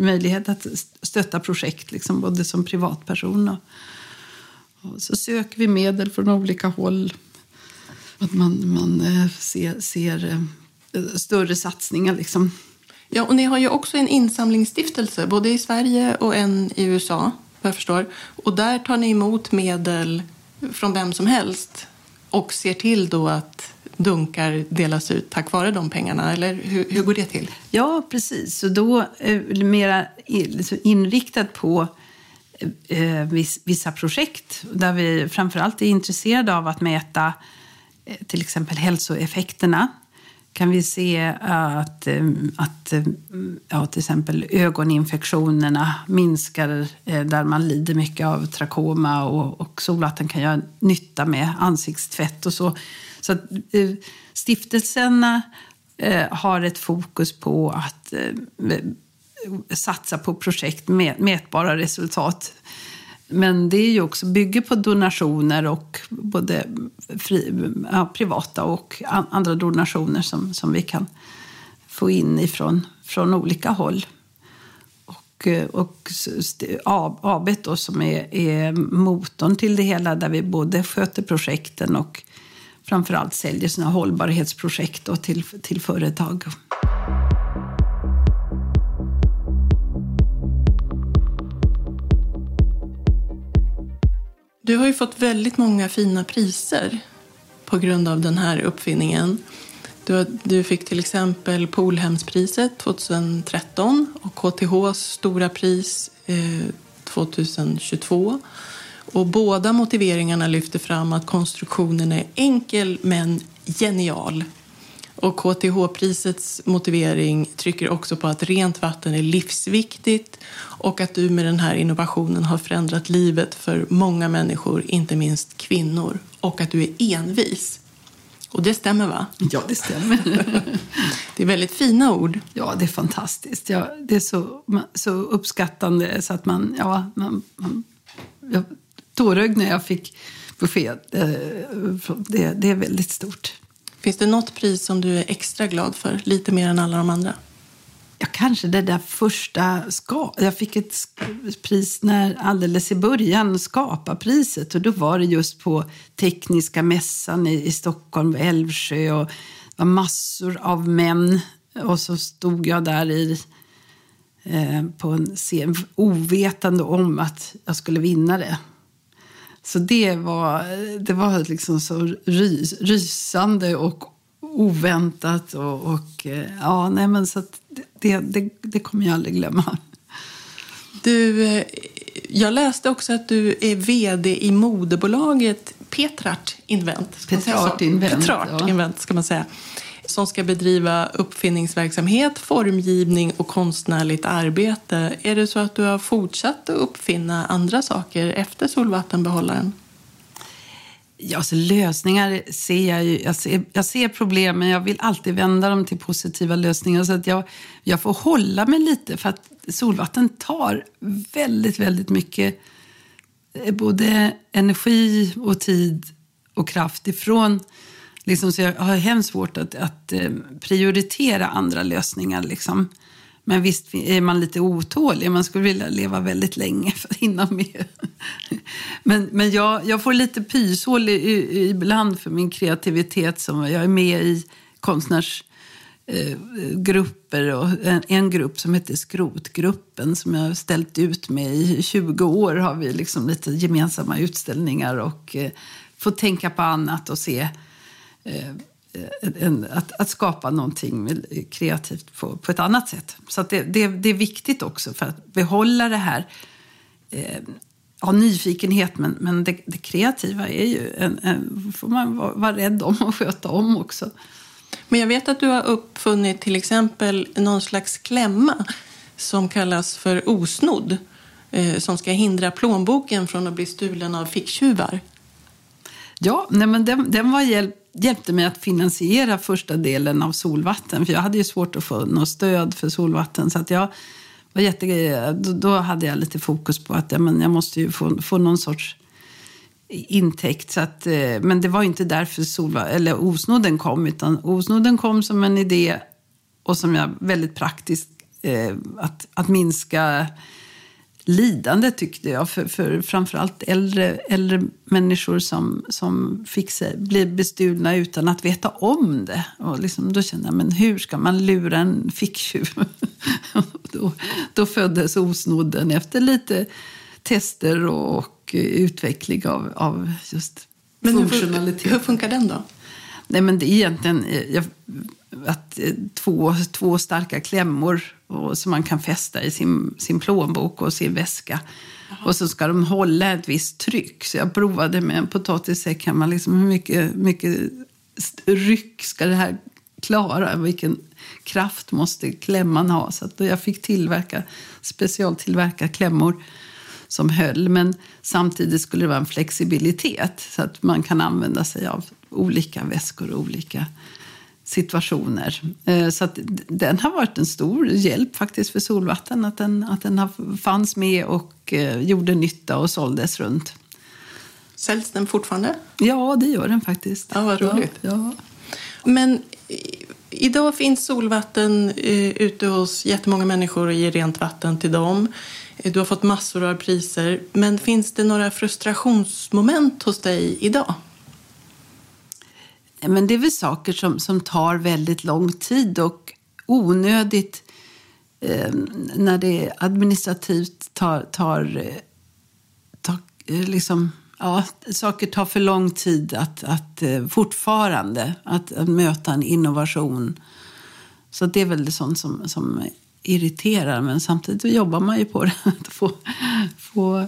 möjligheter att stötta projekt, liksom, både som privatperson och, och så söker vi medel från olika håll. Att man, man eh, ser, ser större satsningar. Liksom. Ja, och ni har ju också en insamlingsstiftelse, både i Sverige och en i USA vad jag förstår. Och där tar ni emot medel från vem som helst och ser till då att dunkar delas ut tack vare de pengarna? Eller hur, hur går det till? Ja, precis. Så då är det mer inriktat på eh, eh, vissa projekt där vi framförallt är intresserade av att mäta eh, till exempel hälsoeffekterna kan vi se eh, att, eh, att eh, ja, till exempel ögoninfektionerna minskar där man lider mycket av trakoma och, och solvatten kan göra nytta med ansiktstvätt och så. Så att, stiftelserna har ett fokus på att satsa på projekt med mätbara resultat men det är ju också bygger på donationer och både fri, ja, privata och andra donationer som, som vi kan få in ifrån från olika håll. Och, eh, och AB då, som är, är motorn till det hela där vi både sköter projekten och framförallt säljer sina hållbarhetsprojekt då till, till företag. Du har ju fått väldigt många fina priser på grund av den här uppfinningen. Du, du fick till exempel Polhemspriset 2013 och KTHs stora pris eh, 2022. Och båda motiveringarna lyfter fram att konstruktionen är enkel men genial. Och KTH-prisets motivering trycker också på att rent vatten är livsviktigt och att du med den här innovationen har förändrat livet för många människor, inte minst kvinnor, och att du är envis. Och det stämmer va? Ja, det stämmer. det är väldigt fina ord. Ja, det är fantastiskt. Ja, det är så, så uppskattande så att man... Ja, man, man jag tårögd när jag fick besked. Eh, det, det är väldigt stort. Finns det något pris som du är extra glad för, lite mer än alla de andra? Ja, kanske det där första... Ska jag fick ett pris när, alldeles i början, Skapa-priset. Och då var det just på Tekniska mässan i, i Stockholm, Älvsjö. Och det var massor av män. Och så stod jag där i, eh, på en scen, ovetande om att jag skulle vinna det. Så det var, det var liksom så rys, rysande och oväntat. Och, och ja, nej men så det, det, det kommer jag aldrig glömma. Du, eh, jag läste också att du är vd i moderbolaget Petrart Invent. Petrart Invent, Petrart ja. Invent ska man säga som ska bedriva uppfinningsverksamhet, formgivning och konstnärligt arbete. Är det så att du har fortsatt att uppfinna andra saker efter solvattenbehållaren? Ja, alltså lösningar ser jag ju. Jag ser, jag ser problem, men jag vill alltid vända dem till positiva lösningar. Så att jag, jag får hålla mig lite, för att solvatten tar väldigt, väldigt mycket eh, både energi och tid och kraft ifrån Liksom, så jag har hemskt svårt att, att eh, prioritera andra lösningar. Liksom. Men visst är man lite otålig. Man skulle vilja leva väldigt länge för att hinna med. Men, men jag, jag får lite pyshål ibland för min kreativitet. Som jag är med i konstnärsgrupper. Eh, och en, en, grupp som heter Skrotgruppen som jag har ställt ut med i 20 år. har vi liksom lite gemensamma utställningar och eh, får tänka på annat och se en, att, att, skapa någonting kreativt på, på ett annat sätt. Så det, det, det, är viktigt också för att behålla det här eh, ja, nyfikenhet, men, men det, det kreativa är ju en, en, får man vara, vara rädd om och sköta om också. Men jag vet att du har uppfunnit till exempel någon slags klämma som kallas för osnodd eh, som ska hindra plånboken från att bli stulen av ficktjuvar. Ja, nej, men den, den var hjälp hjälpte mig att finansiera första delen av solvatten. För jag hade ju svårt att få något stöd för solvatten. Så att jag var jätte, då, hade jag lite fokus på att ja, men jag måste ju få, få någon sorts intäkt. Så att, eh, men det var inte därför solva, eller osnodden kom. Utan osnodden kom som en idé och som jag väldigt praktiskt eh, att, att minska lidande tyckte jag för, för framförallt äldre, äldre människor som, som fick sig, blev bestulna utan att veta om det. Och liksom, då kände jag, men hur ska man lura en ficktjuv? då, då föddes osnodden efter lite tester och, och utveckling av, av just men funktionalitet. Hur, hur funkar den då? Nej, men det är egentligen jag, att, eh, två, två starka klämmor och, som man kan fästa i sin, sin plånbok och sin väska. Aha. Och så ska de hålla ett visst tryck. Så jag provade med en potatissäck hemma. Liksom hur mycket, mycket ryck ska det här klara? Vilken kraft måste klämman ha? Så att jag fick tillverka, specialtillverka klämmor som höll. Men samtidigt skulle det vara en flexibilitet så att man kan använda sig av olika väskor och olika situationer. Eh, så den har varit en stor hjälp faktiskt för Solvatten. Att den, att den fanns med och eh, gjorde nytta och såldes runt. Säljs den fortfarande? Ja, det gör den faktiskt. Ja, vad roligt. Ja, ja. Men idag finns Solvatten eh, ute hos jättemånga människor och ger rent vatten till dem. Du har fått massor av priser. Men finns det några frustrationsmoment hos dig idag? Men det är väl saker som, som tar väldigt lång tid och onödigt eh, när det administrativt tar, tar, tar eh, liksom, ja, saker tar för lång tid att, att eh, fortfarande att, att möta en innovation. Så det är väl det sånt som, som irriterar, men samtidigt jobbar man ju på det. Att få, få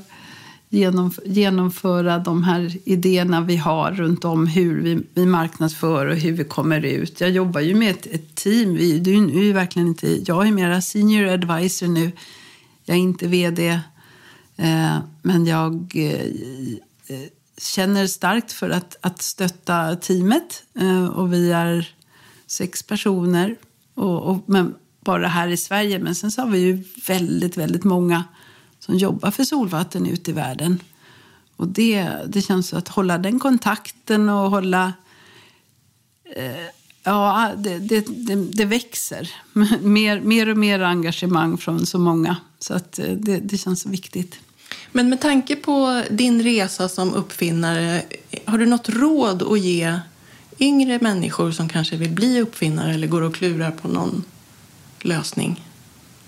genomföra de här idéerna vi har runt om hur vi, vi marknadsför och hur vi kommer ut. Jag jobbar ju med ett, ett team. Vi, det är nu verkligen inte, jag är mera senior advisor nu. Jag är inte vd. Eh, men jag eh, eh, känner starkt för att, att stötta teamet. Eh, och vi är sex personer. Och, och, men bara här i Sverige. Men sen så har vi ju väldigt, väldigt många som jobbar för solvatten ute i världen. Och det, det känns att hålla den kontakten och hålla... Eh, ja, det, det, det, det, växer. Mer, mer och mer engagemang från så många. Så att eh, det, det känns viktigt. Men med tanke på din resa som uppfinnare, har du något råd att ge yngre människor som kanske vill bli uppfinnare eller går och klurar på någon lösning?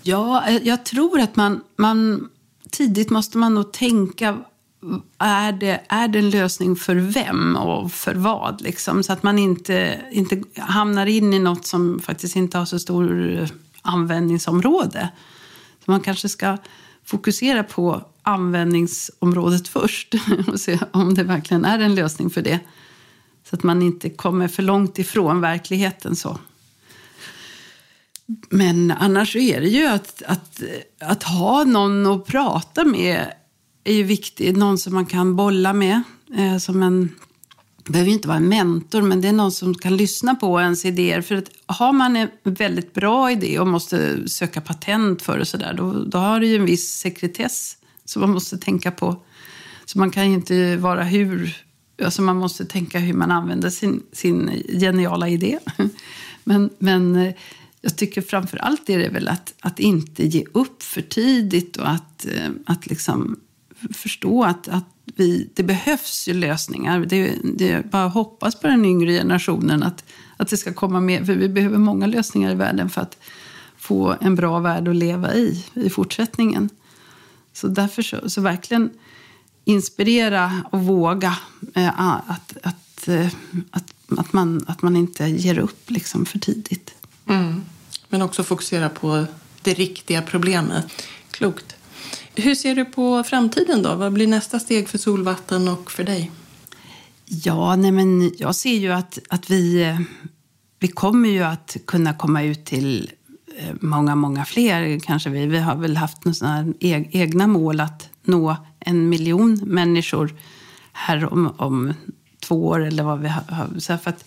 Ja, jag tror att man, man tidigt måste man nog tänka är det, är det en lösning för vem och för vad? Liksom? Så att man inte, inte hamnar in i något som faktiskt inte har så stor användningsområde. Så man kanske ska fokusera på användningsområdet först och se om det verkligen är en lösning för det. Så att man inte kommer för långt ifrån verkligheten. så. Men annars är det ju att, att, att ha någon att prata med är ju viktigt. Någon som man kan bolla med. Eh, som en, det behöver inte vara en mentor, men det är någon som kan lyssna på ens idéer. För att har man en väldigt bra idé och måste söka patent för det så där, då, då har det ju en viss sekretess som man måste tänka på. Så man kan ju inte vara hur... Alltså man måste tänka hur man använder sin, sin geniala idé. Men, men eh, jag tycker framför allt är det väl att, att inte ge upp för tidigt och att, eh, att liksom förstå att, att vi, det behövs ju lösningar. Det, det bara hoppas på den yngre generationen att, att det ska komma med. För vi behöver många lösningar i världen för att få en bra värld att leva i i fortsättningen. Så därför så, så verkligen inspirera och våga eh, att, att, eh, att, att, man, att man inte ger upp liksom för tidigt. Mm. Men också fokusera på det riktiga problemet. Klokt. Hur ser du på framtiden då? Vad blir nästa steg för Solvatten och för dig? Ja, nej men jag ser ju att, att vi, vi kommer ju att kunna komma ut till eh, många, många fler. Kanske vi, vi har väl haft några egna mål att nå en miljon människor här om, om två år eller vad vi har. Så för att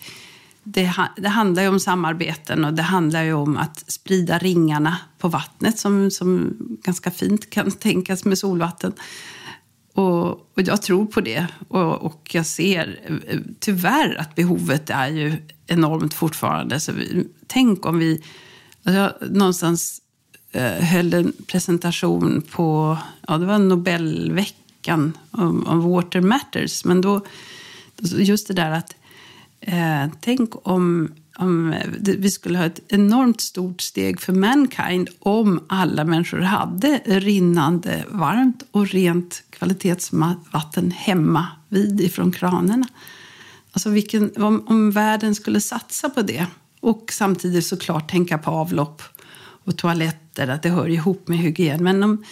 det, det, handlar ju om samarbeten och det handlar ju om att sprida ringarna på vattnet som, som ganska fint kan tänkas med solvatten. Och, och jag tror på det. Och, och, jag ser tyvärr att behovet är ju enormt fortfarande. Så vi, tänk om vi... Alltså jag någonstans eh, höll en presentation på ja, det var Nobelveckan om, om Water Matters. Men då, just det där att Eh, tänk om, om vi skulle ha ett enormt stort steg för mankind om alla människor hade rinnande varmt och rent kvalitetsvatten hemma vid ifrån kranerna. Alltså vilken, om, om världen skulle satsa på det och samtidigt såklart tänka på avlopp och toaletter, att det hör ihop med hygien. Men om,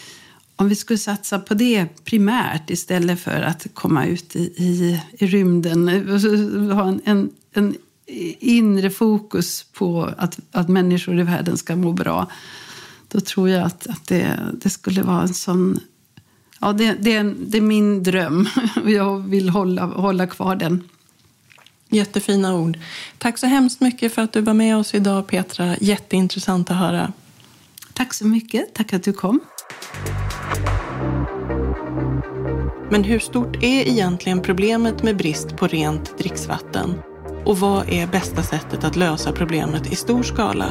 om vi skulle satsa på det primärt istället för att komma ut i, i, i rymden, ha en, en, en inre fokus på att, att människor i världen ska må bra, då tror jag att, att det, det skulle vara en sån... Ja, det, det, det är min dröm och jag vill hålla, hålla kvar den. Jättefina ord. Tack så hemskt mycket för att du var med oss idag, Petra. Jätteintressant att höra. Tack så mycket. Tack att du kom. Men hur stort är egentligen problemet med brist på rent dricksvatten? Och vad är bästa sättet att lösa problemet i stor skala?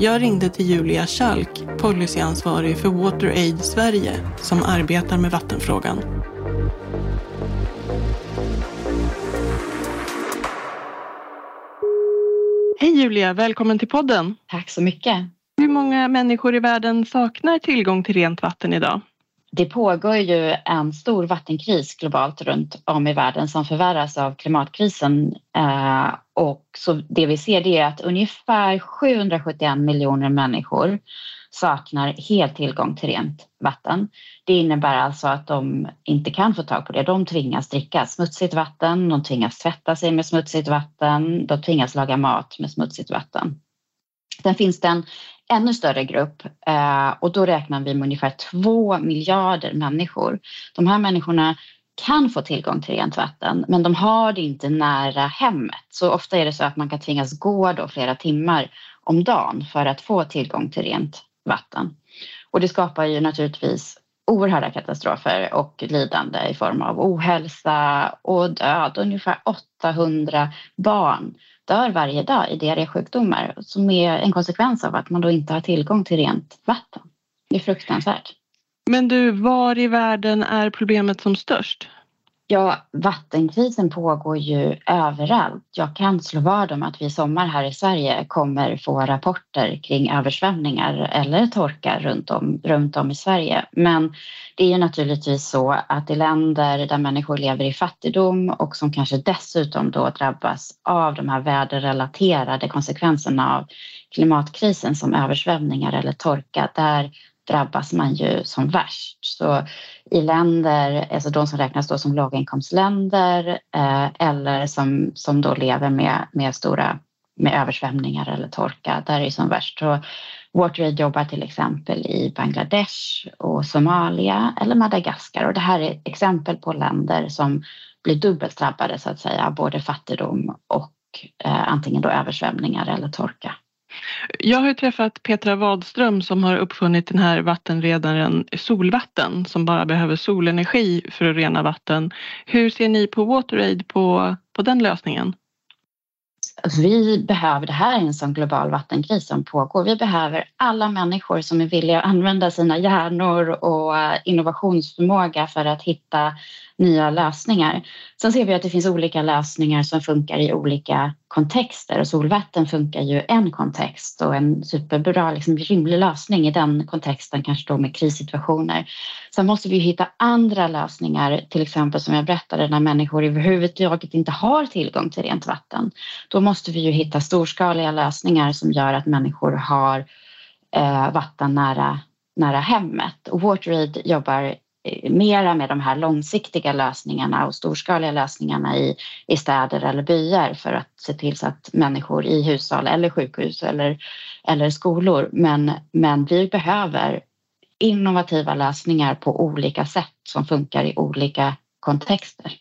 Jag ringde till Julia Schalk, policyansvarig för WaterAid Sverige, som arbetar med vattenfrågan. Hej Julia, välkommen till podden. Tack så mycket. Hur många människor i världen saknar tillgång till rent vatten idag? Det pågår ju en stor vattenkris globalt runt om i världen som förvärras av klimatkrisen. Eh, och så det vi ser det är att ungefär 771 miljoner människor saknar helt tillgång till rent vatten. Det innebär alltså att de inte kan få tag på det. De tvingas dricka smutsigt vatten, de tvingas tvätta sig med smutsigt vatten, de tvingas laga mat med smutsigt vatten. Sen finns det en ännu större grupp eh, och då räknar vi med ungefär två miljarder människor. De här människorna kan få tillgång till rent vatten men de har det inte nära hemmet. Så ofta är det så att man kan tvingas gå då flera timmar om dagen för att få tillgång till rent vatten. Och det skapar ju naturligtvis oerhörda katastrofer och lidande i form av ohälsa och död. Ungefär 800 barn dör varje dag i diarrésjukdomar som är en konsekvens av att man då inte har tillgång till rent vatten. Det är fruktansvärt. Men du, var i världen är problemet som störst? Ja, vattenkrisen pågår ju överallt. Jag kan slå vad om att vi i sommar här i Sverige kommer få rapporter kring översvämningar eller torka runt om, runt om i Sverige. Men det är ju naturligtvis så att i länder där människor lever i fattigdom och som kanske dessutom då drabbas av de här väderrelaterade konsekvenserna av klimatkrisen som översvämningar eller torka, där drabbas man ju som värst. Så i länder, alltså de som räknas då som låginkomstländer eh, eller som, som då lever med, med stora med översvämningar eller torka, där är det som värst. Så WaterAid jobbar till exempel i Bangladesh och Somalia eller Madagaskar och det här är exempel på länder som blir dubbelt drabbade så att säga, både fattigdom och eh, antingen då översvämningar eller torka. Jag har träffat Petra Wadström som har uppfunnit den här vattenredaren Solvatten som bara behöver solenergi för att rena vatten. Hur ser ni på WaterAid på, på den lösningen? Alltså, vi behöver, det här är en sån global vattenkris som pågår. Vi behöver alla människor som är villiga att använda sina hjärnor och eh, innovationsförmåga för att hitta nya lösningar. Sen ser vi att det finns olika lösningar som funkar i olika kontexter och solvatten funkar ju i en kontext och en superbra, liksom, rimlig lösning i den kontexten, kanske då med krissituationer. Sen måste vi hitta andra lösningar, till exempel som jag berättade när människor överhuvudtaget inte har tillgång till rent vatten. Då måste vi ju hitta storskaliga lösningar som gör att människor har eh, vatten nära, nära hemmet. Och WaterAid jobbar Eh, mera med de här långsiktiga lösningarna och storskaliga lösningarna i, i städer eller byar för att se till så att människor i hushåll eller sjukhus eller, eller skolor. Men, men vi behöver innovativa lösningar på olika sätt som funkar i olika kontexter.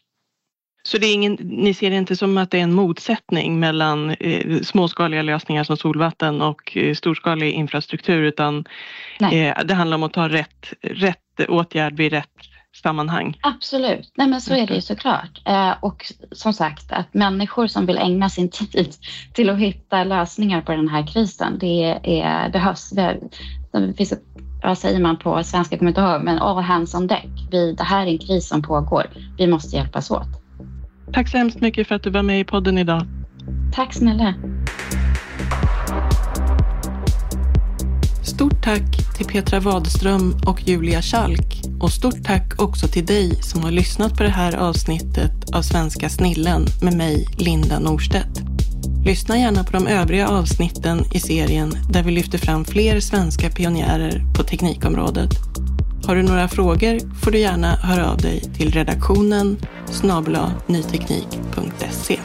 Så det är ingen, ni ser det inte som att det är en motsättning mellan eh, småskaliga lösningar som solvatten och eh, storskalig infrastruktur utan eh, det handlar om att ta rätt, rätt åtgärd vid rätt sammanhang? Absolut, Nej, men så är det ju såklart. Eh, och som sagt att människor som vill ägna sin tid till att hitta lösningar på den här krisen, det är, behövs. Det, det finns vad säger man på svenska, kommer inte ihåg, men all hands on deck. Vi, det här är en kris som pågår. Vi måste hjälpas åt. Tack så hemskt mycket för att du var med i podden idag. Tack snälla. Stort tack till Petra Wadström och Julia Schalk och stort tack också till dig som har lyssnat på det här avsnittet av Svenska snillen med mig, Linda Norstedt. Lyssna gärna på de övriga avsnitten i serien där vi lyfter fram fler svenska pionjärer på teknikområdet. Har du några frågor får du gärna höra av dig till redaktionen snabla nyteknik.se.